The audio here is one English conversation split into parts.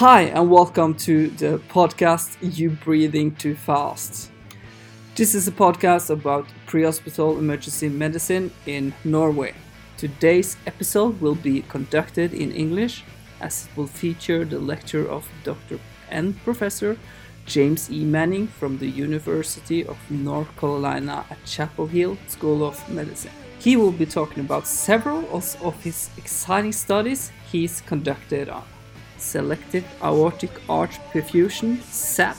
Hi, and welcome to the podcast You Breathing Too Fast. This is a podcast about pre hospital emergency medicine in Norway. Today's episode will be conducted in English as it will feature the lecture of Dr. and Professor James E. Manning from the University of North Carolina at Chapel Hill School of Medicine. He will be talking about several of his exciting studies he's conducted on selective aortic arch perfusion, SAP,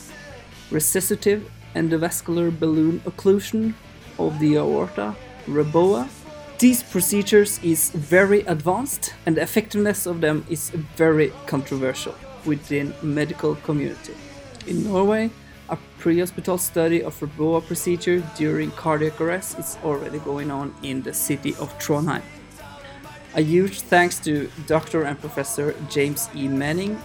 resuscitative endovascular balloon occlusion of the aorta, REBOA. These procedures is very advanced and the effectiveness of them is very controversial within medical community. In Norway, a pre-hospital study of REBOA procedure during cardiac arrest is already going on in the city of Trondheim. A huge thanks to Dr. and Professor James E. Manning,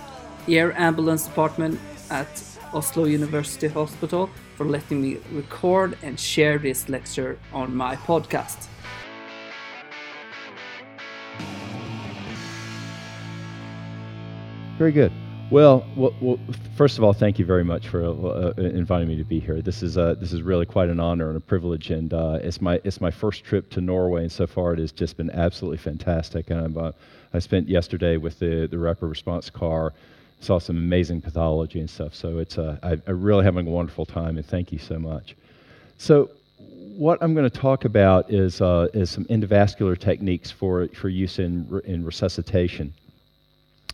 Air Ambulance Department at Oslo University Hospital, for letting me record and share this lecture on my podcast. Very good. Well, well, well, first of all, thank you very much for uh, inviting me to be here. This is uh, this is really quite an honor and a privilege, and uh, it's my it's my first trip to Norway, and so far it has just been absolutely fantastic. And uh, i spent yesterday with the the rapid response car, saw some amazing pathology and stuff. So it's uh, I, I'm really having a wonderful time, and thank you so much. So what I'm going to talk about is uh, is some endovascular techniques for for use in in resuscitation.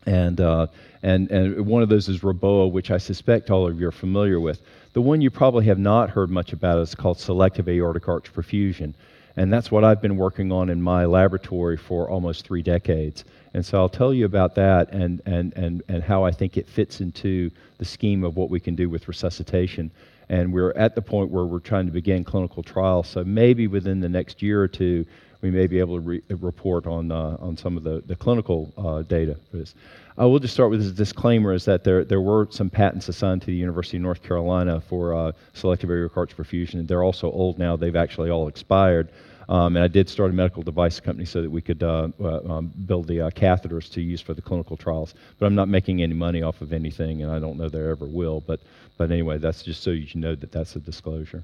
And, uh, and, and one of those is REBOA, which I suspect all of you are familiar with. The one you probably have not heard much about is called selective aortic arch perfusion. And that's what I've been working on in my laboratory for almost three decades. And so I'll tell you about that and, and, and, and how I think it fits into the scheme of what we can do with resuscitation. And we're at the point where we're trying to begin clinical trials. So maybe within the next year or two, we may be able to re- report on, uh, on some of the, the clinical uh, data for this. I will just start with this disclaimer is that there, there were some patents assigned to the University of North Carolina for uh, selective aortic arch perfusion. And they're also old now. They've actually all expired. Um, and I did start a medical device company so that we could uh, uh, um, build the uh, catheters to use for the clinical trials. But I'm not making any money off of anything, and I don't know there ever will. But, but anyway, that's just so you know that that's a disclosure.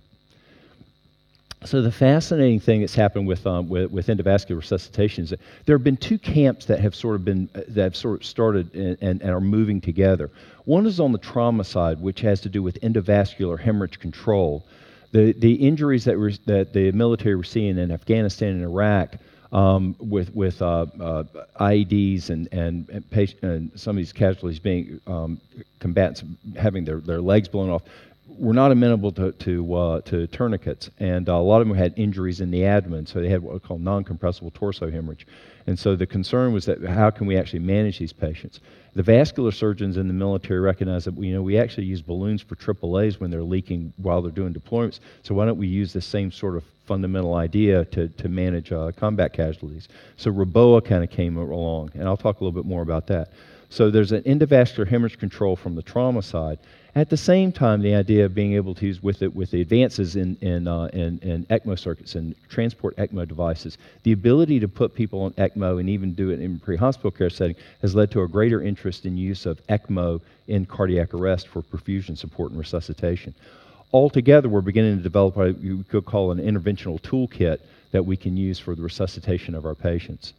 So the fascinating thing that's happened with, um, with, with, endovascular resuscitation is that there have been two camps that have sort of been uh, that have sort of started and, and, and, are moving together. One is on the trauma side, which has to do with endovascular hemorrhage control. The, the injuries that, that the military were seeing in Afghanistan and Iraq um, with, with uh, uh, IEDs and, and, and, patient, and, some of these casualties being um, combatants having their, their legs blown off were not amenable to to, uh, to tourniquets, and uh, a lot of them had injuries in the abdomen, so they had what we call non-compressible torso hemorrhage. And so the concern was that how can we actually manage these patients? The vascular surgeons in the military recognize that you know we actually use balloons for AAA's when they're leaking while they're doing deployments. So why don't we use the same sort of fundamental idea to, to manage uh, combat casualties? So REBOA kind of came along, and I'll talk a little bit more about that. So there's an endovascular hemorrhage control from the trauma side, at the same time, the idea of being able to use with it with the advances in in, uh, in, in ECMO circuits and transport ECMO devices, the ability to put people on ECMO and even do it in pre-hospital care setting has led to a greater interest in use of ECMO in cardiac arrest for perfusion support and resuscitation. Altogether, we're beginning to develop what you could call an interventional toolkit that we can use for the resuscitation of our patients.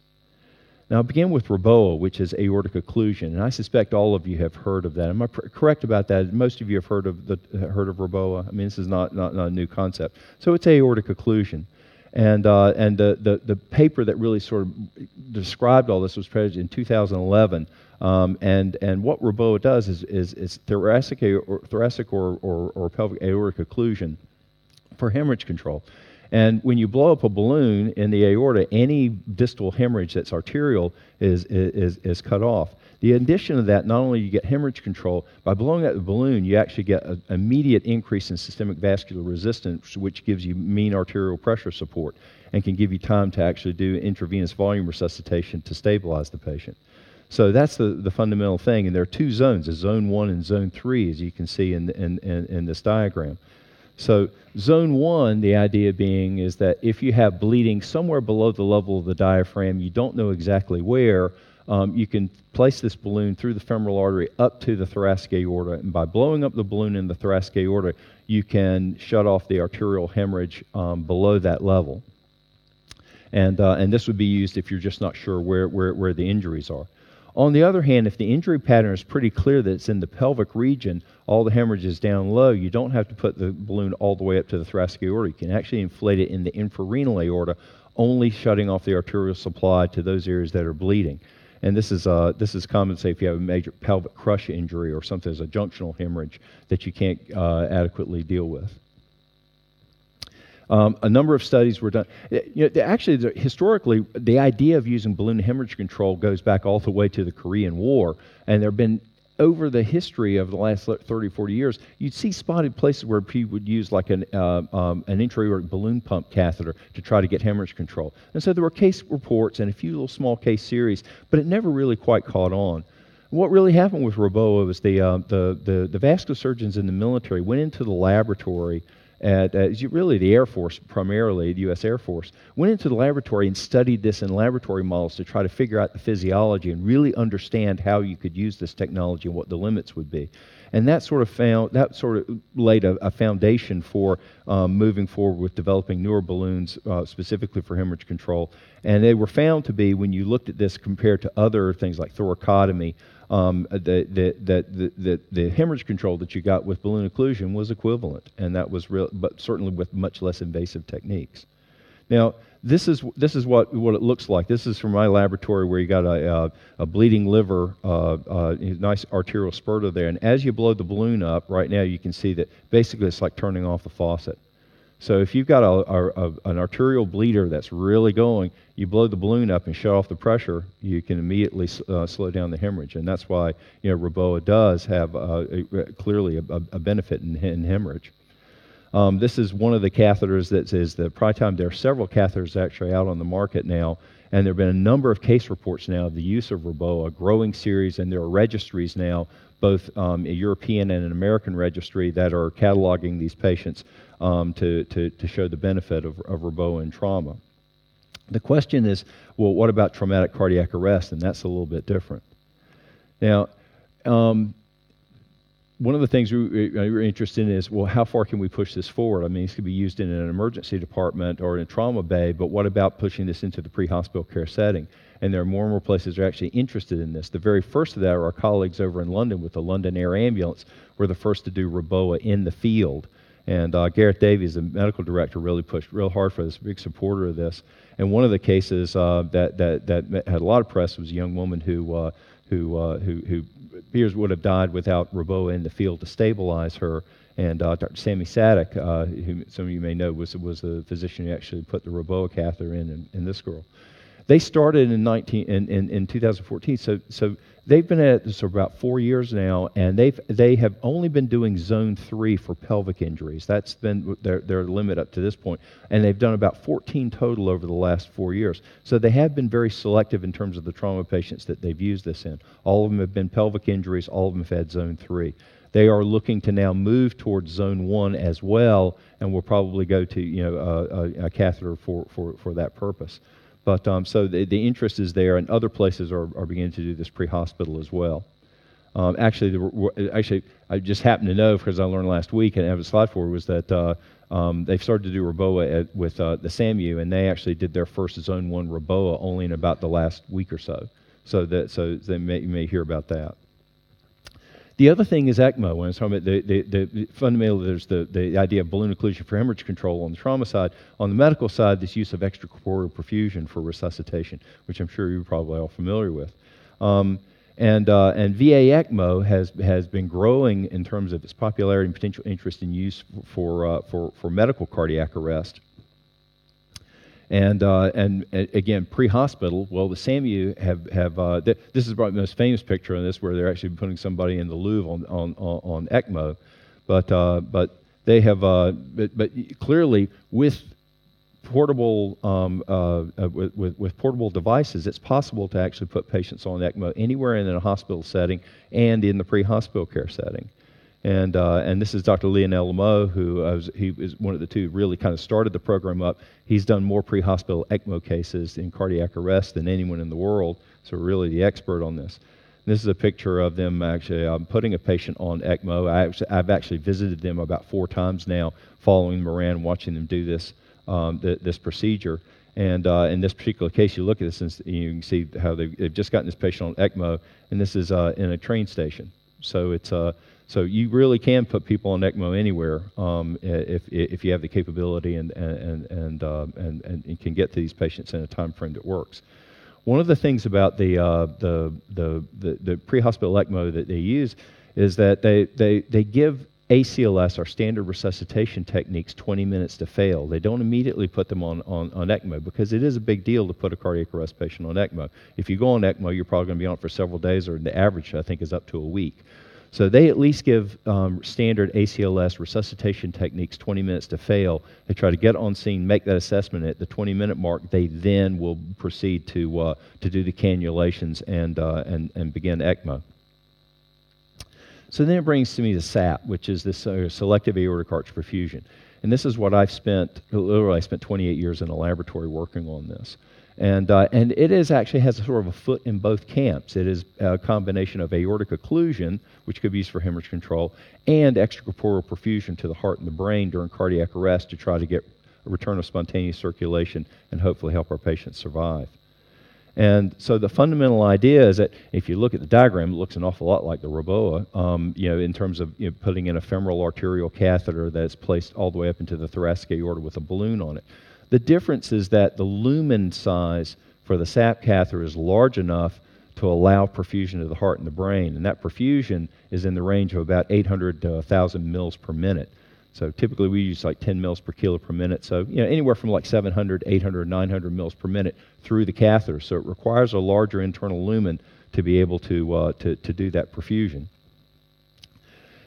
Now, I'll begin with REBOA, which is aortic occlusion, and I suspect all of you have heard of that. Am I pr- correct about that? Most of you have heard of the heard of REBOA. I mean, this is not, not, not a new concept. So it's aortic occlusion, and uh, and the, the the paper that really sort of described all this was published in 2011. Um, and and what REBOA does is is, is thoracic or thoracic or, or, or pelvic aortic occlusion for hemorrhage control. And when you blow up a balloon in the aorta, any distal hemorrhage that's arterial is, is, is cut off. The addition of that, not only you get hemorrhage control, by blowing up the balloon, you actually get an immediate increase in systemic vascular resistance, which gives you mean arterial pressure support and can give you time to actually do intravenous volume resuscitation to stabilize the patient. So that's the, the fundamental thing. And there are two zones, a zone one and zone three, as you can see in, in, in, in this diagram. So, zone one, the idea being is that if you have bleeding somewhere below the level of the diaphragm, you don't know exactly where, um, you can place this balloon through the femoral artery up to the thoracic aorta, and by blowing up the balloon in the thoracic aorta, you can shut off the arterial hemorrhage um, below that level. And, uh, and this would be used if you're just not sure where, where, where the injuries are. On the other hand, if the injury pattern is pretty clear that it's in the pelvic region, all the hemorrhage is down low, you don't have to put the balloon all the way up to the thoracic aorta. You can actually inflate it in the infrarenal aorta, only shutting off the arterial supply to those areas that are bleeding. And this is, uh, this is common, say, if you have a major pelvic crush injury or something as a junctional hemorrhage that you can't uh, adequately deal with. Um, a number of studies were done. You know, actually, historically, the idea of using balloon hemorrhage control goes back all the way to the Korean War, and there have been over the history of the last 30, 40 years, you'd see spotted places where people would use like an, uh, um, an intra-aortic balloon pump catheter to try to get hemorrhage control. And so there were case reports and a few little small case series, but it never really quite caught on. What really happened with REBOA was the, uh, the, the, the vascular surgeons in the military went into the laboratory at uh, really the Air Force, primarily the U.S. Air Force, went into the laboratory and studied this in laboratory models to try to figure out the physiology and really understand how you could use this technology and what the limits would be. And that sort of found that sort of laid a, a foundation for um, moving forward with developing newer balloons uh, specifically for hemorrhage control. And they were found to be, when you looked at this compared to other things like thoracotomy, um, the, the, the, the, the, hemorrhage control that you got with balloon occlusion was equivalent, and that was real, but certainly with much less invasive techniques. Now, this is this is what what it looks like. This is from my laboratory where you got a a, a bleeding liver, uh, uh, nice arterial spurter there, and as you blow the balloon up, right now you can see that basically it's like turning off the faucet. So if you've got a, a, a, an arterial bleeder that's really going, you blow the balloon up and shut off the pressure, you can immediately uh, slow down the hemorrhage, and that's why you know REBOA does have uh, clearly a, benefit in, in hemorrhage. Um, this is one of the catheters that is the pri time. There are several catheters actually out on the market now, and there have been a number of case reports now of the use of REBOA, a growing series, and there are registries now, both um, a European and an American registry, that are cataloging these patients um, to, to, to show the benefit of, of REBOA in trauma. The question is, well, what about traumatic cardiac arrest? And that's a little bit different. Now, um, one of the things we, are interested in is, well, how far can we push this forward? I mean, this could be used in an emergency department or in a trauma bay, but what about pushing this into the pre-hospital care setting? And there are more and more places that are actually interested in this. The very first of that are our colleagues over in London with the London Air Ambulance, were the first to do REBOA in the field. And uh, Gareth Davies, the medical director, really pushed real hard for this, big supporter of this. And one of the cases uh, that, that, that had a lot of press was a young woman who, uh, who, uh, who, who appears would have died without REBOA in the field to stabilize her. And uh, Dr. Samy Sadek, uh, who some of you may know, was, was the physician who actually put the REBOA catheter in, in, in this girl. They started in, 19, in, in, in 2014, so, so they've been at this for about four years now, and they've they have only been doing zone three for pelvic injuries. That's been their their limit up to this point, and they've done about 14 total over the last four years. So they have been very selective in terms of the trauma patients that they've used this in. All of them have been pelvic injuries. All of them have had zone three. They are looking to now move towards zone one as well, and will probably go to you know a, a, a catheter for, for, for that purpose. But um, so the, the interest is there, and other places are, are beginning to do this pre-hospital as well. Um, actually, the, actually, I just happened to know because I learned last week and I have a slide for was that uh, um, they've started to do REBOA at, with uh, the SAMU, and they actually did their first Zone One REBOA only in about the last week or so. So that so they may, you may hear about that. The other thing is ECMO. When I was talking about the, the, the fundamentally, there's the, the idea of balloon occlusion for hemorrhage control on the trauma side. On the medical side, this use of extracorporeal perfusion for resuscitation, which I'm sure you're probably all familiar with. Um, and, uh, and VA ECMO has, has been growing in terms of its popularity and potential interest in use for, uh, for, for medical cardiac arrest. And, uh, and, again, pre-hospital, well, the SAMU have, have uh, th- this is probably the most famous picture on this where they're actually putting somebody in the Louvre on, on, on, on ECMO. But, uh, but they have, uh, but, but clearly with portable, um, uh, uh, with, with, with, portable devices, it's possible to actually put patients on ECMO anywhere in a hospital setting and in the pre-hospital care setting. And, uh, and this is Dr. Lionel Lamhaut, who was, he was one of the two really kind of started the program up. He's done more pre-hospital ECMO cases in cardiac arrest than anyone in the world, so really the expert on this. This is a picture of them actually um, putting a patient on ECMO. I actually, I've actually visited them about four times now, following Moran, watching them do this, um, th- this procedure. And uh, in this particular case, you look at this and you can see how they've, they've just gotten this patient on ECMO, and this is uh, in a train station. So it's uh, so you really can put people on ECMO anywhere um, if, if you have the capability and and and, uh, and and can get to these patients in a time frame that works. One of the things about the uh, the, the the the pre-hospital ECMO that they use is that they they they give ACLS, our standard resuscitation techniques, 20 minutes to fail. They don't immediately put them on, on, on ECMO because it is a big deal to put a cardiac arrest patient on ECMO. If you go on ECMO, you're probably going to be on it for several days, or the average, I think, is up to a week. So they at least give um, standard ACLS resuscitation techniques 20 minutes to fail. They try to get on scene, make that assessment at the 20 minute mark. They then will proceed to, uh, to do the cannulations and, uh, and, and begin ECMO. So then it brings to me the SAP, which is this uh, selective aortic arch perfusion. And this is what I've spent, literally, I spent 28 years in a laboratory working on this. And, uh, and it is actually has a sort of a foot in both camps. It is a combination of aortic occlusion, which could be used for hemorrhage control, and extracorporeal perfusion to the heart and the brain during cardiac arrest to try to get a return of spontaneous circulation and hopefully help our patients survive. And so the fundamental idea is that if you look at the diagram, it looks an awful lot like the REBOA, um, you know, in terms of you know, putting in a femoral arterial catheter that's placed all the way up into the thoracic aorta with a balloon on it. The difference is that the lumen size for the SAP catheter is large enough to allow perfusion to the heart and the brain, and that perfusion is in the range of about 800 to 1,000 mils per minute. So typically we use like 10 mils per kilo per minute. So you know anywhere from like 700, 800, 900 mils per minute through the catheter. So it requires a larger internal lumen to be able to uh, to, to do that perfusion.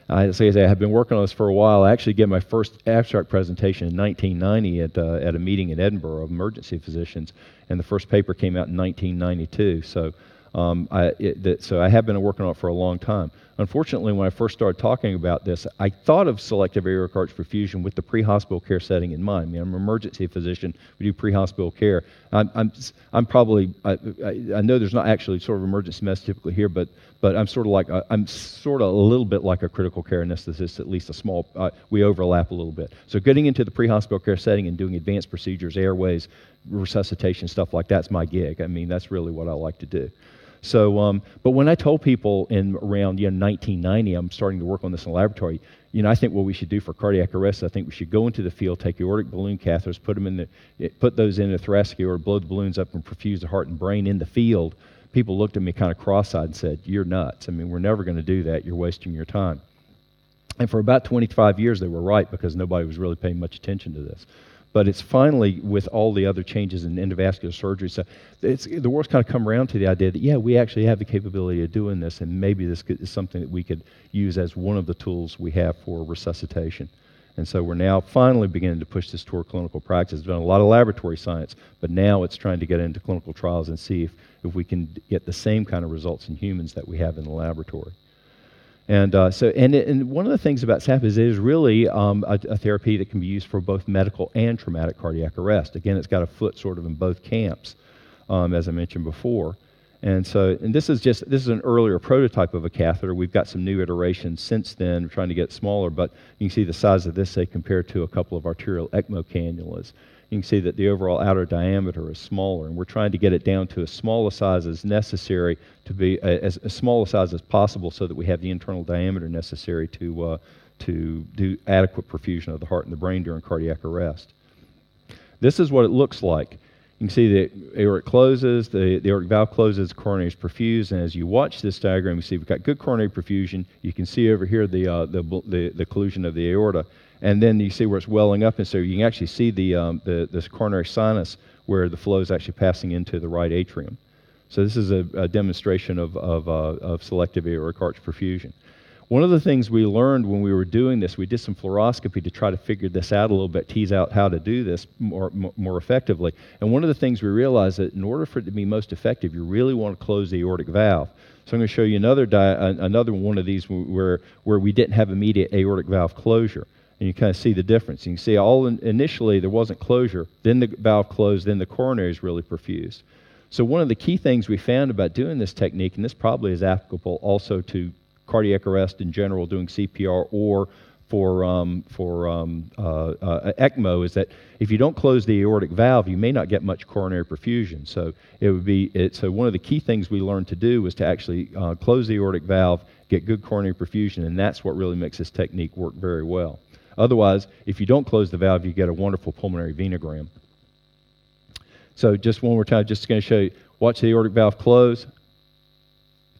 I say I have been working on this for a while. I actually gave my first abstract presentation in 1990 at uh, at a meeting in Edinburgh of emergency physicians, and the first paper came out in 1992. So um, I, it, that, so I have been working on it for a long time. Unfortunately, when I first started talking about this, I thought of selective aortic arch perfusion with the pre-hospital care setting in mind. I mean, I'm an emergency physician. We do pre-hospital care. I'm, I'm, I'm probably, I, I, know there's not actually sort of emergency medicine typically here, but, but I'm sort of like, a, I'm sort of a little bit like a critical care anesthetist, at least a small, uh, we overlap a little bit. So getting into the pre-hospital care setting and doing advanced procedures, airways, resuscitation, stuff like that's my gig. I mean, that's really what I like to do. So, um, but when I told people in around you know 1990, I'm starting to work on this in the laboratory. You know, I think what we should do for cardiac arrest, I think we should go into the field, take aortic balloon catheters, put them in the, eh, put those in the thoracic aorta, blow the balloons up, and perfuse the heart and brain in the field. People looked at me kind of cross-eyed and said, "You're nuts. I mean, we're never going to do that. You're wasting your time." And for about 25 years, they were right because nobody was really paying much attention to this. But it's finally, with all the other changes in endovascular surgery, so the world's kind of come around to the idea that, yeah, we actually have the capability of doing this, and maybe this is something that we could use as one of the tools we have for resuscitation. And so we're now finally beginning to push this toward clinical practice. There's been a lot of laboratory science, but now it's trying to get into clinical trials and see if, if we can get the same kind of results in humans that we have in the laboratory. And uh, so, and, and one of the things about SAP is it is really um, a, a, therapy that can be used for both medical and traumatic cardiac arrest. Again, it's got a foot sort of in both camps, um, as I mentioned before. And so, and this is just this is an earlier prototype of a catheter. We've got some new iterations since then, trying to get smaller. But you can see the size of this, say, compared to a couple of arterial ECMO cannulas you can see that the overall outer diameter is smaller, and we're trying to get it down to as small a size as necessary to be as, as small a size as possible so that we have the internal diameter necessary to, uh, to do adequate perfusion of the heart and the brain during cardiac arrest. This is what it looks like. You can see the aortic closes, the, the aortic valve closes, the coronary is perfused, and as you watch this diagram, you see we've got good coronary perfusion. You can see over here the, uh, the, the, the occlusion of the aorta and then you see where it's welling up, and so you can actually see the, um, the this coronary sinus where the flow is actually passing into the right atrium. So this is a, a demonstration of, of, uh, of selective aortic arch perfusion. One of the things we learned when we were doing this, we did some fluoroscopy to try to figure this out a little bit, tease out how to do this more, more effectively. And one of the things we realized that in order for it to be most effective, you really want to close the aortic valve. So I'm going to show you another, di- another one of these where, where we didn't have immediate aortic valve closure. And you kind of see the difference. You can see all in, initially there wasn't closure, then the valve closed, then the coronary is really perfused. So one of the key things we found about doing this technique, and this probably is applicable also to cardiac arrest in general, doing CPR or for, um, for um, uh, uh, ECMO is that if you don't close the aortic valve, you may not get much coronary perfusion. So it would be it, so one of the key things we learned to do was to actually uh, close the aortic valve, get good coronary perfusion, and that's what really makes this technique work very well. Otherwise, if you don't close the valve, you get a wonderful pulmonary venogram. So just one more time, just going to show you. Watch the aortic valve close.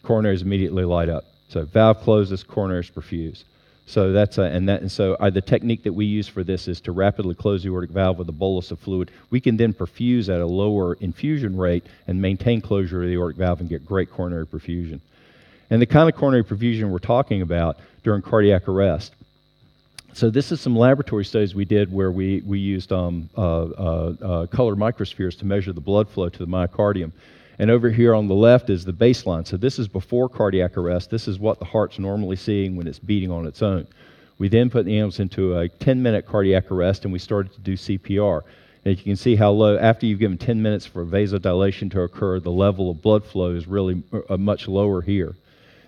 Coronaries immediately light up. So valve closes, coronaries perfuse. So that's a, and that and so uh, the technique that we use for this is to rapidly close the aortic valve with a bolus of fluid. We can then perfuse at a lower infusion rate and maintain closure of the aortic valve and get great coronary perfusion. And the kind of coronary perfusion we're talking about during cardiac arrest. So this is some laboratory studies we did where we, we used um, uh, uh, uh colored microspheres to measure the blood flow to the myocardium. And over here on the left is the baseline. So this is before cardiac arrest. This is what the heart's normally seeing when it's beating on its own. We then put the animals into a 10 minute cardiac arrest and we started to do CPR. And you can see how low, after you've given 10 minutes for vasodilation to occur, the level of blood flow is really uh, much lower here.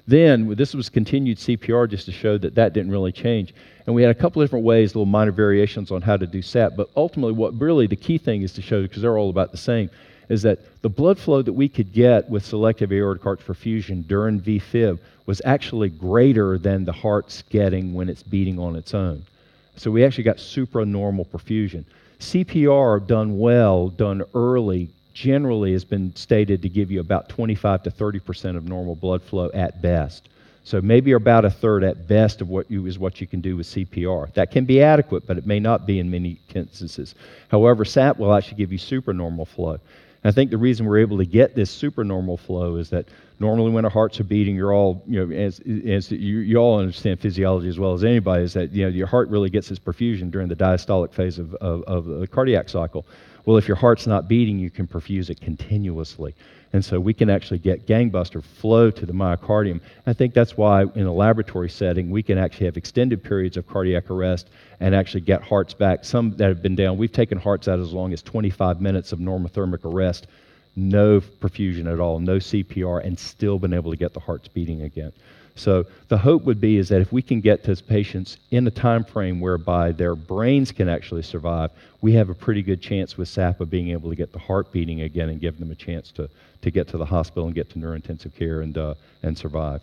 Then, this was continued CPR just to show that that didn't really change. And we had a couple different ways, little minor variations on how to do SAP, but ultimately, what really the key thing is to show, because they're all about the same, is that the blood flow that we could get with selective aortic arch perfusion during VFib was actually greater than the heart's getting when it's beating on its own. So we actually got supranormal perfusion. CPR done well, done early, generally has been stated to give you about 25 to 30 percent of normal blood flow at best. So maybe about a third at best of what you is what you can do with CPR. That can be adequate, but it may not be in many instances. However, SAP will actually give you supernormal flow. I think the reason we're able to get this supernormal flow is that normally when our hearts are beating, you're all, you know, as, as you, you all understand physiology as well as anybody, is that, you know, your heart really gets its perfusion during the diastolic phase of, of, of the cardiac cycle. Well, if your heart's not beating, you can perfuse it continuously. And so we can actually get gangbuster flow to the myocardium. I think that's why in a laboratory setting, we can actually have extended periods of cardiac arrest and actually get hearts back. Some that have been down, we've taken hearts out as long as 25 minutes of normothermic arrest, no perfusion at all, no CPR, and still been able to get the hearts beating again. So the hope would be is that if we can get those patients in a time frame whereby their brains can actually survive, we have a pretty good chance with SAP of being able to get the heart beating again and give them a chance to, to get to the hospital and get to neurointensive care and, uh, and survive.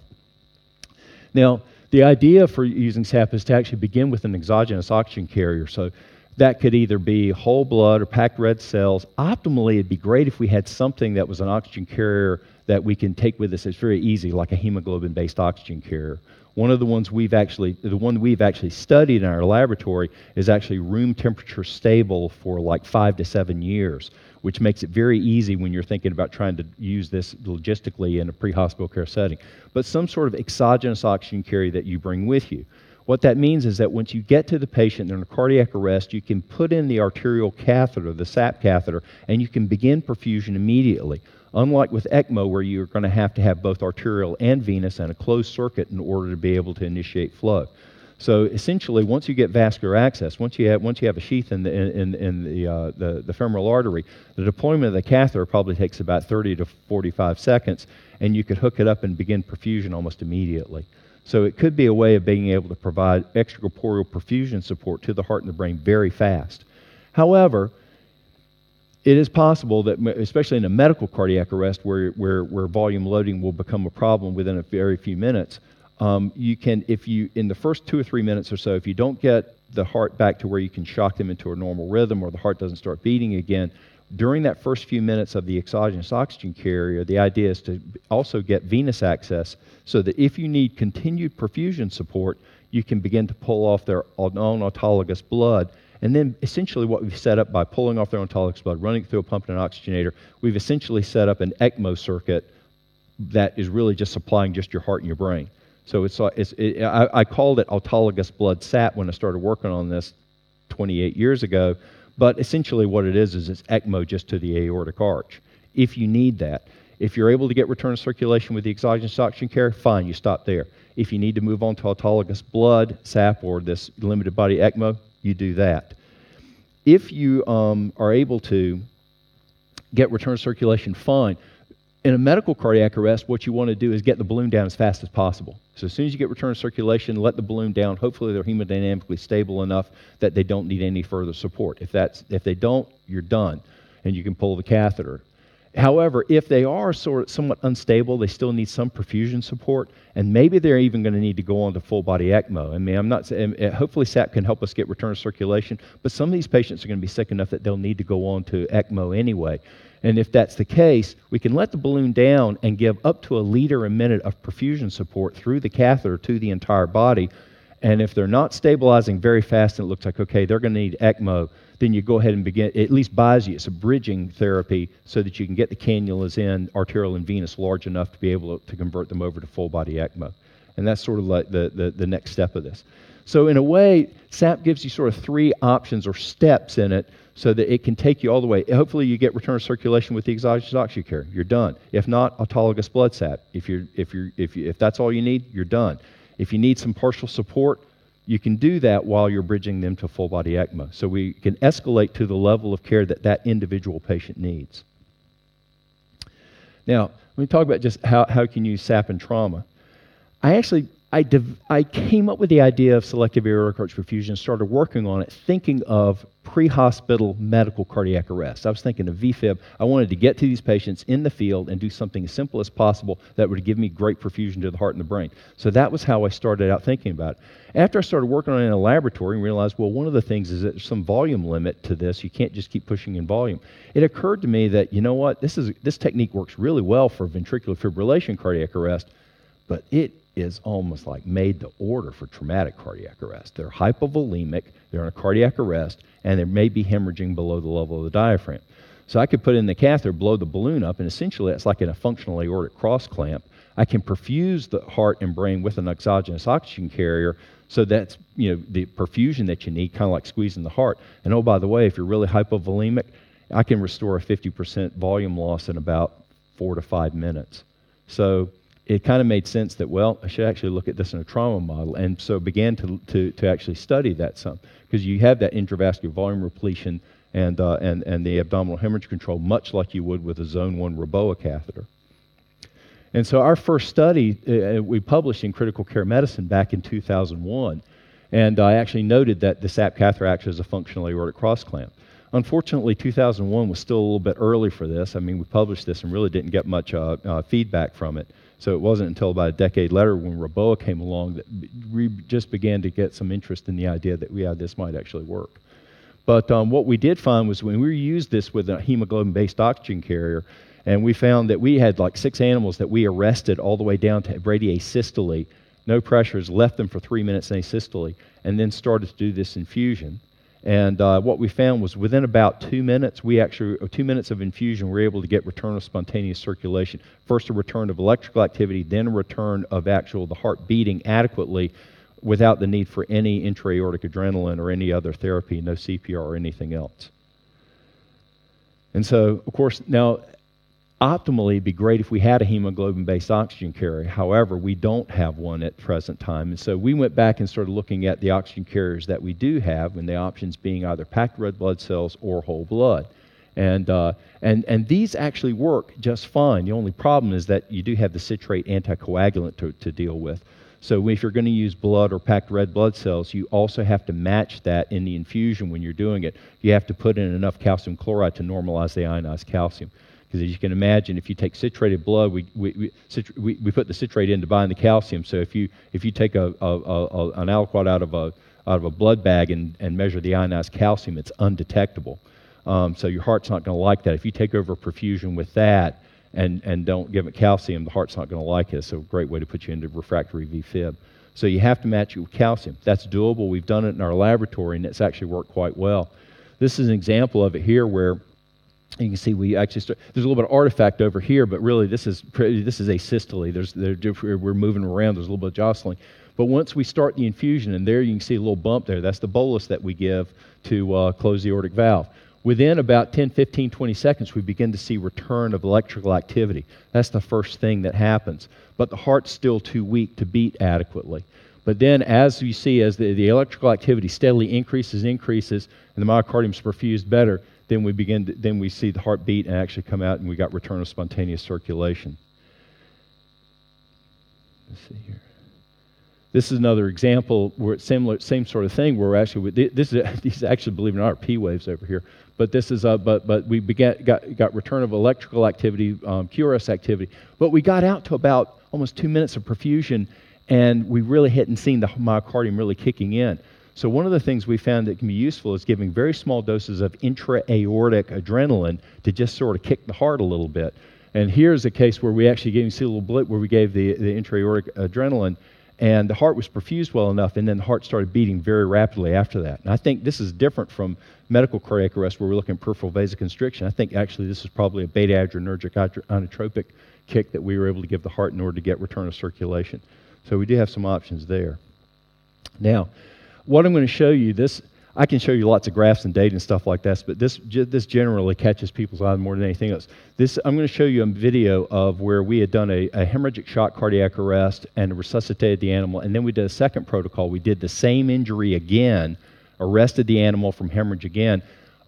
Now, the idea for using SAP is to actually begin with an exogenous oxygen carrier. So that could either be whole blood or packed red cells. Optimally, it'd be great if we had something that was an oxygen carrier that we can take with us. It's very easy, like a hemoglobin-based oxygen carrier. One of the ones we've actually, the one we've actually studied in our laboratory is actually room temperature stable for like five to seven years, which makes it very easy when you're thinking about trying to use this logistically in a pre-hospital care setting. But some sort of exogenous oxygen carrier that you bring with you. What that means is that once you get to the patient in a cardiac arrest, you can put in the arterial catheter, the SAP catheter, and you can begin perfusion immediately. Unlike with ECMO, where you're going to have to have both arterial and venous and a closed circuit in order to be able to initiate flow. So essentially, once you get vascular access, once you have, once you have a sheath in the, in, in the, uh, the, the femoral artery, the deployment of the catheter probably takes about 30 to 45 seconds, and you could hook it up and begin perfusion almost immediately. So it could be a way of being able to provide extracorporeal perfusion support to the heart and the brain very fast. However, it is possible that, especially in a medical cardiac arrest where, where, where volume loading will become a problem within a very few minutes, um, you can, if you, in the first two or three minutes or so, if you don't get the heart back to where you can shock them into a normal rhythm or the heart doesn't start beating again, during that first few minutes of the exogenous oxygen carrier, the idea is to also get venous access so that if you need continued perfusion support, you can begin to pull off their own autologous blood. And then essentially what we've set up by pulling off their autologous blood, running through a pump and an oxygenator, we've essentially set up an ECMO circuit that is really just supplying just your heart and your brain. So it's, it's it, I, I called it autologous blood SAP when I started working on this 28 years ago but essentially, what it is is it's ECMO just to the aortic arch. If you need that, If you're able to get return of circulation with the exogenous oxygen carrier, fine, you stop there. If you need to move on to autologous blood, SAP, or this limited body ECMO, you do that. If you um, are able to get return of circulation, fine. In a medical cardiac arrest, what you want to do is get the balloon down as fast as possible. So as soon as you get return of circulation, let the balloon down. Hopefully they're hemodynamically stable enough that they don't need any further support. If, that's, if they don't, you're done, and you can pull the catheter. However, if they are sort of somewhat unstable, they still need some perfusion support, and maybe they're even going to need to go on to full body ECMO. I mean, I'm not saying, hopefully SAP can help us get return of circulation, but some of these patients are going to be sick enough that they'll need to go on to ECMO anyway. And if that's the case, we can let the balloon down and give up to a liter a minute of perfusion support through the catheter to the entire body. And if they're not stabilizing very fast and it looks like, okay, they're going to need ECMO, then you go ahead and begin, at least buys you, it's a bridging therapy so that you can get the cannulas in, arterial and venous, large enough to be able to, to convert them over to full body ECMO. And that's sort of like the, the, the next step of this. So, in a way, SAP gives you sort of three options or steps in it so that it can take you all the way. Hopefully, you get return of circulation with the exogenous oxygen carrier. You're done. If not, autologous blood SAP. If, you're, if, you're, if, you, if that's all you need, you're done. If you need some partial support, you can do that while you're bridging them to full body ECMO. So we can escalate to the level of care that that individual patient needs. Now, let me talk about just how, how you can use SAP in trauma. I actually I, div- I came up with the idea of selective aortic arch perfusion, started working on it, thinking of pre hospital medical cardiac arrest. I was thinking of VFib. I wanted to get to these patients in the field and do something as simple as possible that would give me great perfusion to the heart and the brain. So that was how I started out thinking about it. After I started working on it in a laboratory and realized, well, one of the things is that there's some volume limit to this. You can't just keep pushing in volume. It occurred to me that, you know what, this, is, this technique works really well for ventricular fibrillation cardiac arrest, but it is almost like made to order for traumatic cardiac arrest. They're hypovolemic, they're in a cardiac arrest, and they may be hemorrhaging below the level of the diaphragm. So I could put in the catheter, blow the balloon up, and essentially that's like in a functional aortic cross clamp. I can perfuse the heart and brain with an exogenous oxygen carrier, so that's you know the perfusion that you need, kind of like squeezing the heart. And oh, by the way, if you're really hypovolemic, I can restore a 50% volume loss in about four to five minutes. So it kind of made sense that, well, I should actually look at this in a trauma model. And so began to, to, to actually study that some. Because you have that intravascular volume repletion and, uh, and, and the abdominal hemorrhage control, much like you would with a zone 1 Reboa catheter. And so our first study uh, uh, we published in Critical Care Medicine back in 2001. And I actually noted that the SAP catheter acts as a functional aortic cross clamp. Unfortunately, 2001 was still a little bit early for this. I mean, we published this and really didn't get much uh, uh, feedback from it. So it wasn't until about a decade later when Reboa came along that we just began to get some interest in the idea that, yeah, this might actually work. But um, what we did find was when we used this with a hemoglobin based oxygen carrier, and we found that we had like six animals that we arrested all the way down to bradyasystole, no pressures, left them for three minutes in asystole, and then started to do this infusion. And uh, what we found was within about two minutes, we actually, two minutes of infusion, we were able to get return of spontaneous circulation. First, a return of electrical activity, then a return of actual the heart beating adequately without the need for any intra-aortic adrenaline or any other therapy, no CPR or anything else. And so, of course, now optimally it'd be great if we had a hemoglobin based oxygen carrier. However, we don't have one at present time. And so we went back and started looking at the oxygen carriers that we do have, and the options being either packed red blood cells or whole blood. And, uh, and, and these actually work just fine. The only problem is that you do have the citrate anticoagulant to, to deal with. So if you're going to use blood or packed red blood cells, you also have to match that in the infusion when you're doing it. You have to put in enough calcium chloride to normalize the ionized calcium. Because as you can imagine, if you take citrated blood, we, we, we, we, put the citrate in to bind the calcium. So if you, if you take a, a, a, an aliquot out of a, out of a blood bag and, and measure the ionized calcium, it's undetectable. Um, so your heart's not going to like that. If you take over perfusion with that and, and don't give it calcium, the heart's not going to like it. It's a great way to put you into refractory VFib. So you have to match it with calcium. That's doable. We've done it in our laboratory, and it's actually worked quite well. This is an example of it here where you can see we actually start, there's a little bit of artifact over here, but really this is this is asystole. There's we're moving around. There's a little bit of jostling. But once we start the infusion, and there you can see a little bump there. That's the bolus that we give to uh, close the aortic valve. Within about 10, 15, 20 seconds, we begin to see return of electrical activity. That's the first thing that happens. But the heart's still too weak to beat adequately. But then, as you see, as the, the electrical activity steadily increases, increases, and the myocardium is perfused better, then we begin. To, then we see the heart beat and actually come out, and we got return of spontaneous circulation. Let's see here. This is another example where it's similar, same sort of thing. Where we're actually this is these actually, believe it or not, are P waves over here. But this is a, but but we began, got got return of electrical activity, um, QRS activity. But we got out to about almost two minutes of perfusion, and we really hadn't seen the myocardium really kicking in. So one of the things we found that can be useful is giving very small doses of intra-aortic adrenaline to just sort of kick the heart a little bit. And here's a case where we actually gave, you see a little blip where we gave the, the intra-aortic adrenaline, and the heart was perfused well enough, and then the heart started beating very rapidly after that. And I think this is different from medical cardiac arrest where we're looking at peripheral vasoconstriction. I think actually this is probably a beta adrenergic inotropic kick that we were able to give the heart in order to get return of circulation. So we do have some options there. Now, what I'm going to show you, this I can show you lots of graphs and data and stuff like this, but this this generally catches people's eye more than anything else. This I'm going to show you a video of where we had done a, a hemorrhagic shock cardiac arrest and resuscitated the animal, and then we did a second protocol. We did the same injury again, arrested the animal from hemorrhage again,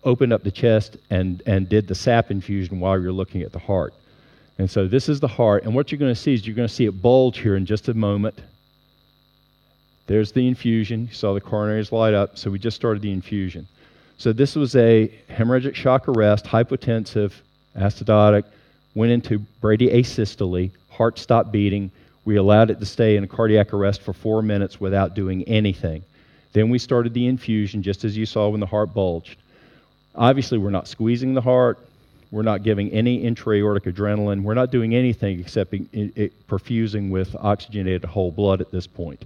opened up the chest, and and did the sap infusion while you're looking at the heart. And so this is the heart. And what you're going to see is you're going to see it bulge here in just a moment. There's the infusion. You saw the coronaries light up. So we just started the infusion. So this was a hemorrhagic shock arrest, hypotensive, acidotic, went into bradyasystole, heart stopped beating. We allowed it to stay in a cardiac arrest for four minutes without doing anything. Then we started the infusion, just as you saw when the heart bulged. Obviously, we're not squeezing the heart, we're not giving any intra-aortic adrenaline. We're not doing anything except perfusing with oxygenated whole blood at this point.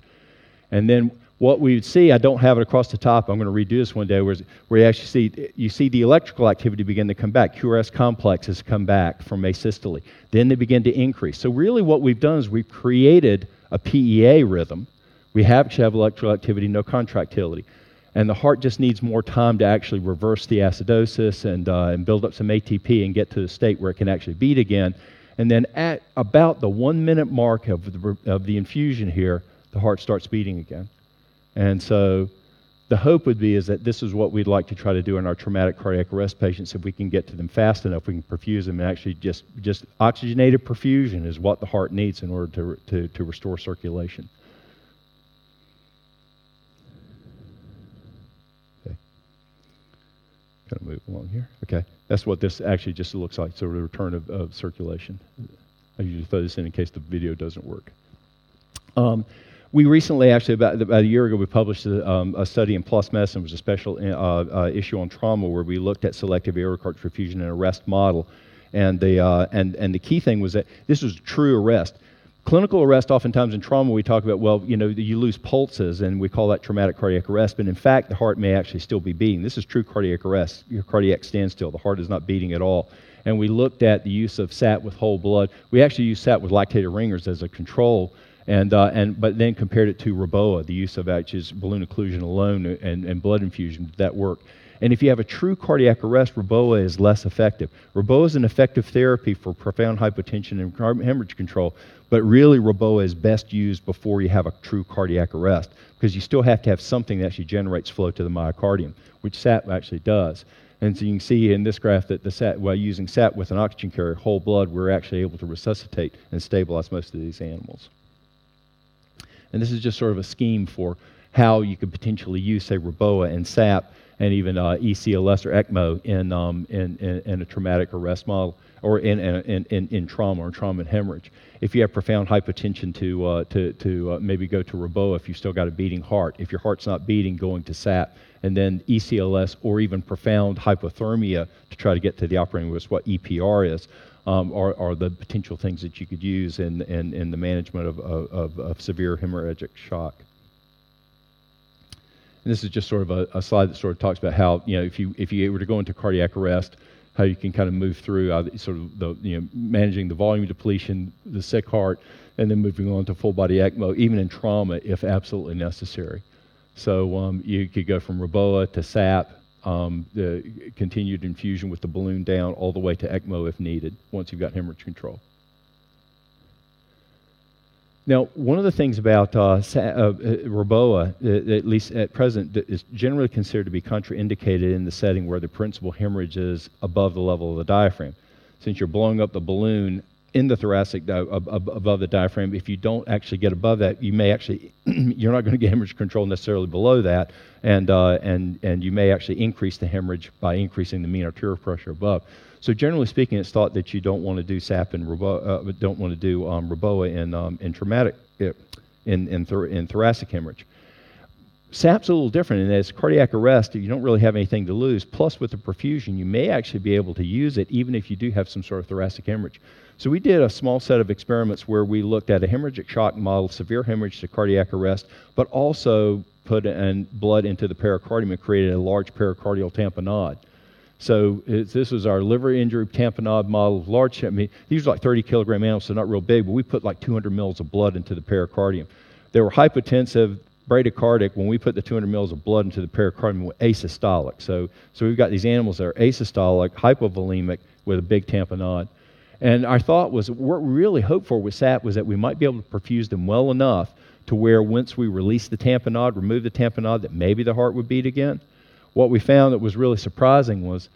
And then what we would see, I don't have it across the top. I'm going to redo this one day, where, where you actually see you see the electrical activity begin to come back. QRS complexes come back from asystole. Then they begin to increase. So really, what we've done is we've created a PEA rhythm. We have actually have electrical activity, no contractility and the heart just needs more time to actually reverse the acidosis and, uh, and build up some ATP and get to the state where it can actually beat again. And then at about the one minute mark of the, of the infusion here, the heart starts beating again. And so the hope would be is that this is what we'd like to try to do in our traumatic cardiac arrest patients. If we can get to them fast enough, we can perfuse them and actually just, just oxygenated perfusion is what the heart needs in order to, to, to restore circulation. Okay, kind of move along here. Okay, that's what this actually just looks like. So the return of, of circulation. I usually throw this in in case the video doesn't work. Um, we recently, actually, about, about a year ago, we published a, um, a study in PLOS Medicine. It was a special uh, uh, issue on trauma where we looked at selective aortic perfusion and arrest model. And the, uh, and, and the key thing was that this was true arrest clinical arrest, oftentimes in trauma, we talk about, well, you know, you lose pulses, and we call that traumatic cardiac arrest. But in fact, the heart may actually still be beating. This is true cardiac arrest, your cardiac standstill. The heart is not beating at all. And we looked at the use of SAT with whole blood. We actually used SAT with lactated ringers as a control. And, uh, and, but then compared it to Reboa, the use of actually balloon occlusion alone and, and blood infusion. Did that work? And if you have a true cardiac arrest, Reboa is less effective. Reboa is an effective therapy for profound hypotension and hemorrhage control, but really Reboa is best used before you have a true cardiac arrest because you still have to have something that actually generates flow to the myocardium, which SAT actually does. And so you can see in this graph that the SAT, while using SAT with an oxygen carrier, whole blood, we're actually able to resuscitate and stabilize most of these animals. And this is just sort of a scheme for how you could potentially use, say, Reboa and SAP and even uh, ECLS or ECMO in, um, in, in, in, a traumatic arrest model or in, in, in, in trauma or trauma and hemorrhage. If you have profound hypotension, to, uh, to, to uh, maybe go to Reboa if you still got a beating heart. If your heart's not beating, going to SAP. And then ECLS or even profound hypothermia to try to get to the operating room, is what EPR is. Um, are, are, the potential things that you could use in, in, in the management of, of, of severe hemorrhagic shock. And this is just sort of a, a, slide that sort of talks about how, you know, if you, if you were to go into cardiac arrest, how you can kind of move through uh, sort of the, you know, managing the volume depletion, the sick heart, and then moving on to full body ECMO, even in trauma if absolutely necessary. So um, you could go from Reboa to SAP um, the continued infusion with the balloon down all the way to ECMO if needed once you've got hemorrhage control. Now, one of the things about uh, uh, uh Reboa, uh, at least at present, is generally considered to be contraindicated in the setting where the principal hemorrhage is above the level of the diaphragm. Since you're blowing up the balloon in the thoracic above the diaphragm, if you don't actually get above that, you may actually you're not going to get hemorrhage control necessarily below that, and uh, and and you may actually increase the hemorrhage by increasing the mean arterial pressure above. So generally speaking, it's thought that you don't want to do SAP and uh, don't want to do um, REBOA in, um, in traumatic, uh, in, in, thor- in thoracic hemorrhage. SAP's a little different, and as cardiac arrest, you don't really have anything to lose. Plus, with the perfusion, you may actually be able to use it even if you do have some sort of thoracic hemorrhage. So we did a small set of experiments where we looked at a hemorrhagic shock model, severe hemorrhage to cardiac arrest, but also put blood into the pericardium and created a large pericardial tamponade. So this was our liver injury tamponade model, large. I mean, these were like 30 kilogram animals, so not real big, but we put like 200 mils of blood into the pericardium. They were hypotensive, bradycardic. When we put the 200 mils of blood into the pericardium, were asystolic. So, so we've got these animals that are asystolic, hypovolemic, with a big tamponade. And our thought was, what we really hoped for with SAP was that we might be able to perfuse them well enough to where once we release the tamponade, remove the tamponade, that maybe the heart would beat again what we found that was really surprising was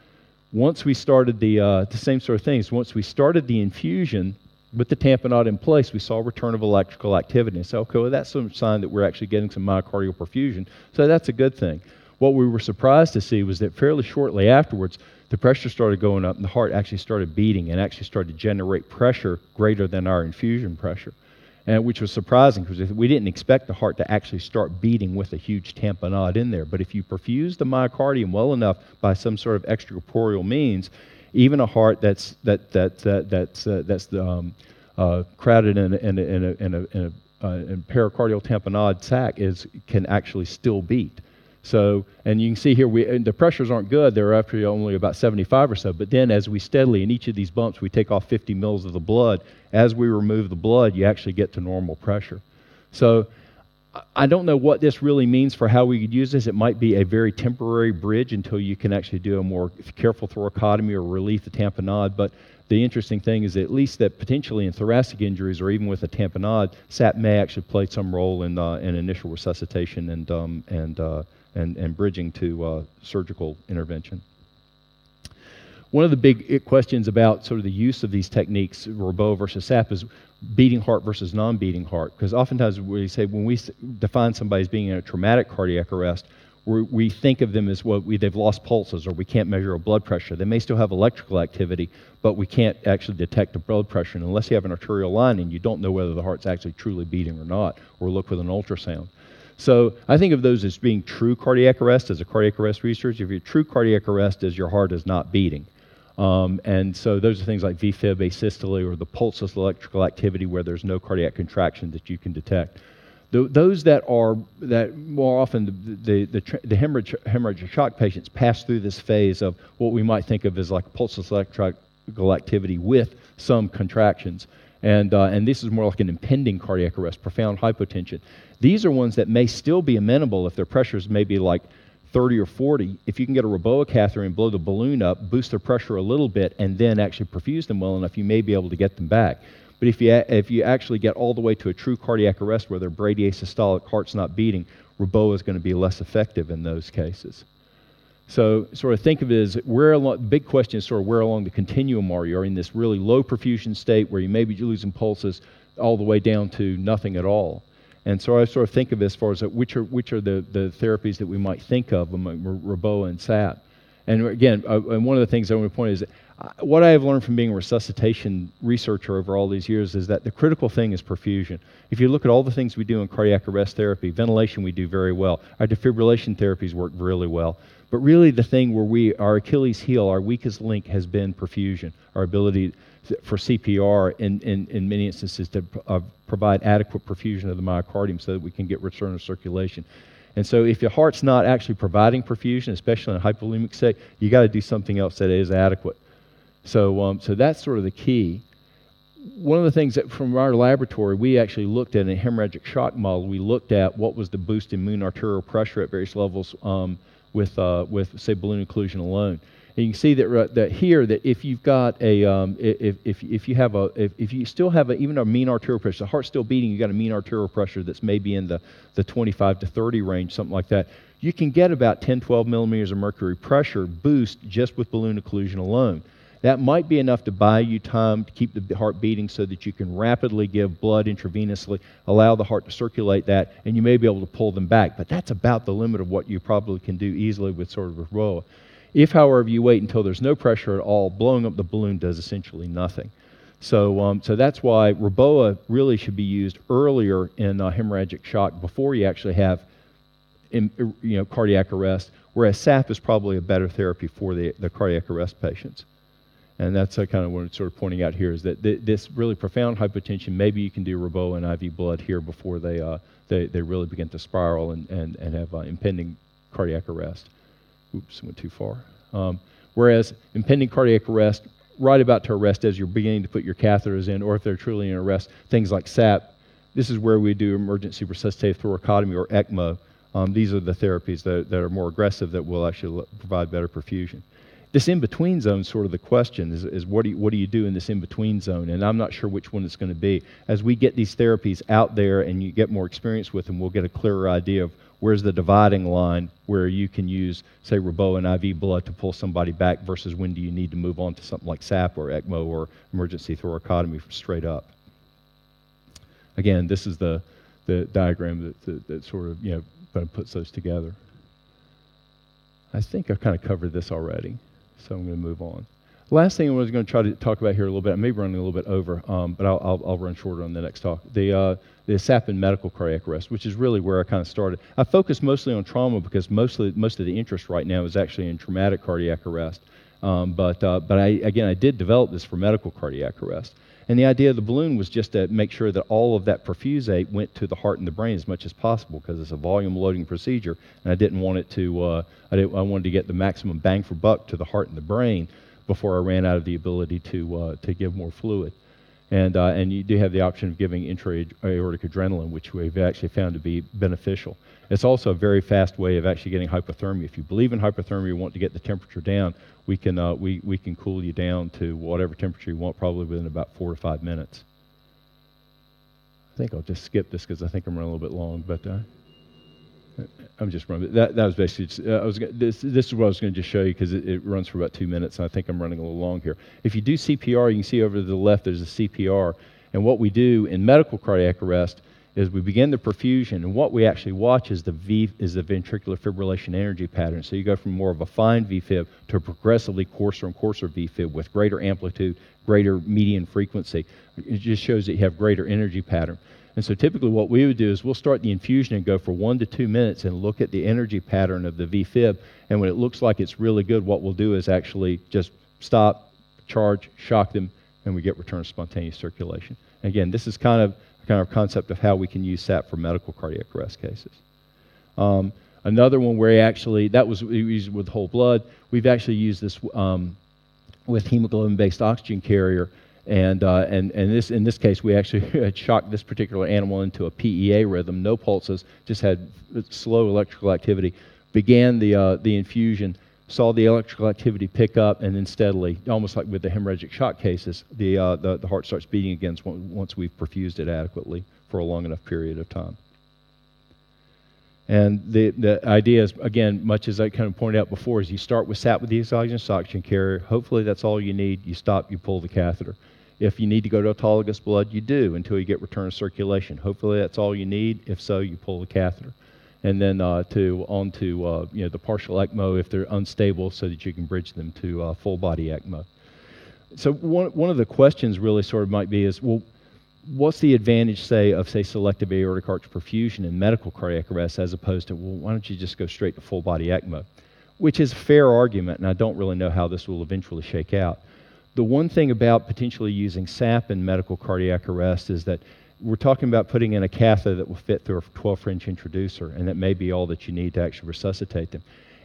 once we started the, uh, the same sort of things, once we started the infusion with the tamponade in place, we saw a return of electrical activity. And so, okay, well, that's some sign that we're actually getting some myocardial perfusion. So that's a good thing. What we were surprised to see was that fairly shortly afterwards, the pressure started going up and the heart actually started beating and actually started to generate pressure greater than our infusion pressure and which was surprising because we didn't expect the heart to actually start beating with a huge tamponade in there. But if you perfuse the myocardium well enough by some sort of extracorporeal means, even a heart that's that that, that that's uh, that's um, uh, crowded in a, in a, in a, in a, in a, uh, in pericardial tamponade sac is can actually still beat. So, and you can see here, we, the pressures aren't good. They're actually only about 75 or so. But then, as we steadily, in each of these bumps, we take off 50 mils of the blood. As we remove the blood, you actually get to normal pressure. So, I don't know what this really means for how we could use this. It might be a very temporary bridge until you can actually do a more careful thoracotomy or relief the tamponade. But the interesting thing is at least that potentially in thoracic injuries or even with a tamponade, SAP may actually play some role in, uh, in initial resuscitation and, um, and uh, and, and bridging to uh, surgical intervention. One of the big questions about sort of the use of these techniques, REBOA versus SAP, is beating heart versus non beating heart. Because oftentimes we say when we define somebody as being in a traumatic cardiac arrest, we think of them as what well, they've lost pulses or we can't measure a blood pressure. They may still have electrical activity, but we can't actually detect a blood pressure. And unless you have an arterial line and you don't know whether the heart's actually truly beating or not, or look with an ultrasound. So I think of those as being true cardiac arrest as a cardiac arrest research. If you're true cardiac arrest is your heart is not beating. Um, and so those are things like VFib, asystole, or the pulseless electrical activity where there's no cardiac contraction that you can detect. Those that are that more often the the, the, the hemorrhage, hemorrhage shock patients pass through this phase of what we might think of as like pulseless electrical activity with some contractions. And, uh, and this is more like an impending cardiac arrest, profound hypotension. These are ones that may still be amenable if their pressures may be like 30 or 40. If you can get a REBOA catheter and blow the balloon up, boost their pressure a little bit, and then actually perfuse them well enough, you may be able to get them back. But if you, if you actually get all the way to a true cardiac arrest where their bradyasystolic heart's not beating, REBOA is going to be less effective in those cases. So, sort of think of it as where along, the big question is sort of where along the continuum are you? Are you in this really low perfusion state where you may be losing pulses all the way down to nothing at all? And so I sort of think of it as far as which are, which are the, the therapies that we might think of among REBOA and SAP. And again, uh, and one of the things I want to point is that uh, what I have learned from being a resuscitation researcher over all these years is that the critical thing is perfusion. If you look at all the things we do in cardiac arrest therapy, ventilation we do very well. Our defibrillation therapies work really well. But really, the thing where we, our Achilles heel, our weakest link has been perfusion, our ability for CPR in, in, in many instances to uh, provide adequate perfusion of the myocardium so that we can get return of circulation. And so, if your heart's not actually providing perfusion, especially in a hypovolemic state, you got to do something else that is adequate. So, um, so that's sort of the key. One of the things that from our laboratory, we actually looked at in a hemorrhagic shock model. We looked at what was the boost in mean arterial pressure at various levels um, with, uh, with say, balloon occlusion alone. And you can see that, that here that if you've got a um, if, if, if you have a if, if you still have a, even a mean arterial pressure, the heart's still beating, you've got a mean arterial pressure that's maybe in the, the 25 to 30 range, something like that. You can get about 10, 12 millimeters of mercury pressure boost just with balloon occlusion alone. That might be enough to buy you time to keep the heart beating so that you can rapidly give blood intravenously, allow the heart to circulate that, and you may be able to pull them back. But that's about the limit of what you probably can do easily with sort of a ROA. If, however, you wait until there's no pressure at all, blowing up the balloon does essentially nothing. So, um, so that's why REBOA really should be used earlier in uh, hemorrhagic shock before you actually have in, you know, cardiac arrest, whereas SAP is probably a better therapy for the, the cardiac arrest patients. And that's uh, kind of what I'm sort of pointing out here is that th- this really profound hypotension, maybe you can do REBOA and IV blood here before they, uh, they, they really begin to spiral and, and, and have uh, impending cardiac arrest. Oops, went too far. Um, whereas impending cardiac arrest, right about to arrest as you're beginning to put your catheters in, or if they're truly in arrest, things like SAP, this is where we do emergency resuscitative thoracotomy or ECMO. Um, these are the therapies that, that are more aggressive that will actually provide better perfusion. This in between zone sort of the question is, is what, do you, what do you do in this in between zone? And I'm not sure which one it's going to be. As we get these therapies out there and you get more experience with them, we'll get a clearer idea of where's the dividing line where you can use, say, REBOA and IV blood to pull somebody back versus when do you need to move on to something like SAP or ECMO or emergency thoracotomy straight up. Again, this is the, the diagram that, that, that sort of, you know, kind of puts those together. I think I've kind of covered this already, so I'm going to move on. Last thing I was going to try to talk about here a little bit, I may be running a little bit over, um, but I'll, I'll, I'll, run shorter on the next talk. The, uh, the SAP and medical cardiac arrest, which is really where I kind of started. I focus mostly on trauma because mostly, most of the interest right now is actually in traumatic cardiac arrest. Um, but uh, but I, again, I did develop this for medical cardiac arrest. And the idea of the balloon was just to make sure that all of that perfusate went to the heart and the brain as much as possible because it's a volume loading procedure, and I didn't want it to. Uh, I, I wanted to get the maximum bang for buck to the heart and the brain before I ran out of the ability to, uh, to give more fluid. And, uh, and you do have the option of giving intra-aortic adrenaline, which we've actually found to be beneficial. It's also a very fast way of actually getting hypothermia. If you believe in hypothermia, you want to get the temperature down, we can, uh, we, we can cool you down to whatever temperature you want, probably within about four to five minutes. I think I'll just skip this because I think I'm running a little bit long, but uh, I'm just running. That, that was basically. Uh, I was this. This is what I was going to just show you because it, it, runs for about two minutes, and I think I'm running a little long here. If you do CPR, you can see over to the left there's a CPR, and what we do in medical cardiac arrest is we begin the perfusion, and what we actually watch is the V is the ventricular fibrillation energy pattern. So you go from more of a fine VFib to a progressively coarser and coarser VFib with greater amplitude, greater median frequency. It just shows that you have greater energy pattern. And so typically what we would do is we'll start the infusion and go for one to two minutes and look at the energy pattern of the VFib. And when it looks like it's really good, what we'll do is actually just stop, charge, shock them, and we get return of spontaneous circulation. Again, this is kind of kind of concept of how we can use SAP for medical cardiac arrest cases. Um, another one where we actually that was used with whole blood. We've actually used this um, with hemoglobin-based oxygen carrier and, uh, and, and this, in this case, we actually shocked this particular animal into a PEA rhythm, no pulses, just had slow electrical activity. Began the, uh, the infusion, saw the electrical activity pick up, and then steadily, almost like with the hemorrhagic shock cases, the, uh, the, the heart starts beating again once we've perfused it adequately for a long enough period of time. And the, the idea is, again, much as I kind of pointed out before, is you start with SAP with the exogenous oxygen carrier. Hopefully that's all you need. You stop, you pull the catheter. If you need to go to autologous blood, you do until you get return of circulation. Hopefully, that's all you need. If so, you pull the catheter. And then uh, to on to uh, you know the partial ECMO if they're unstable, so that you can bridge them to uh, full body ECMO. So one one of the questions really sort of might be is well, what's the advantage, say, of say selective aortic arch perfusion in medical cardiac arrest as opposed to well, why don't you just go straight to full body ECMO, which is a fair argument, and I don't really know how this will eventually shake out. The one thing about potentially using SAP in medical cardiac arrest is that we're talking about putting in a catheter that will fit through a 12 French introducer, and that may be all that you need to actually resuscitate them.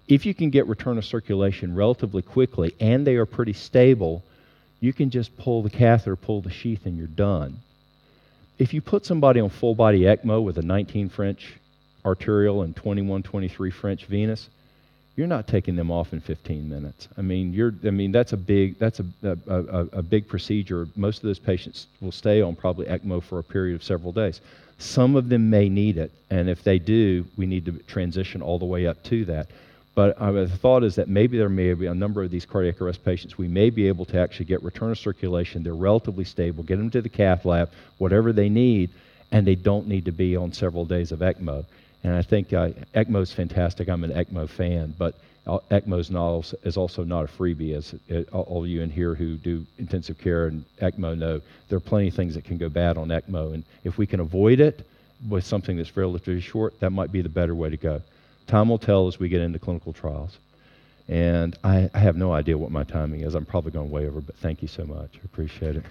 If you can get return of circulation relatively quickly and they are pretty stable, you can just pull the catheter, pull the sheath, and you're done. If you put somebody on full body ECMO with a 19 French arterial and 21, 23 French venous, you're not taking them off in 15 minutes. I mean, you're, I mean that's a big, that's a, a, a, a big procedure. Most of those patients will stay on probably ECMO for a period of several days. Some of them may need it, and if they do, we need to transition all the way up to that. But uh, the thought is that maybe there may be a number of these cardiac arrest patients, we may be able to actually get return of circulation. They're relatively stable, get them to the cath lab, whatever they need, and they don't need to be on several days of ECMO. And I think uh, ECMO is fantastic. I'm an ECMO fan, but uh, ECMO is, not, is also not a freebie, as it, all of you in here who do intensive care and ECMO know there are plenty of things that can go bad on ECMO. And if we can avoid it with something that's relatively short, that might be the better way to go. Time will tell as we get into clinical trials. And I, I have no idea what my timing is. I'm probably going way over, but thank you so much. I appreciate it.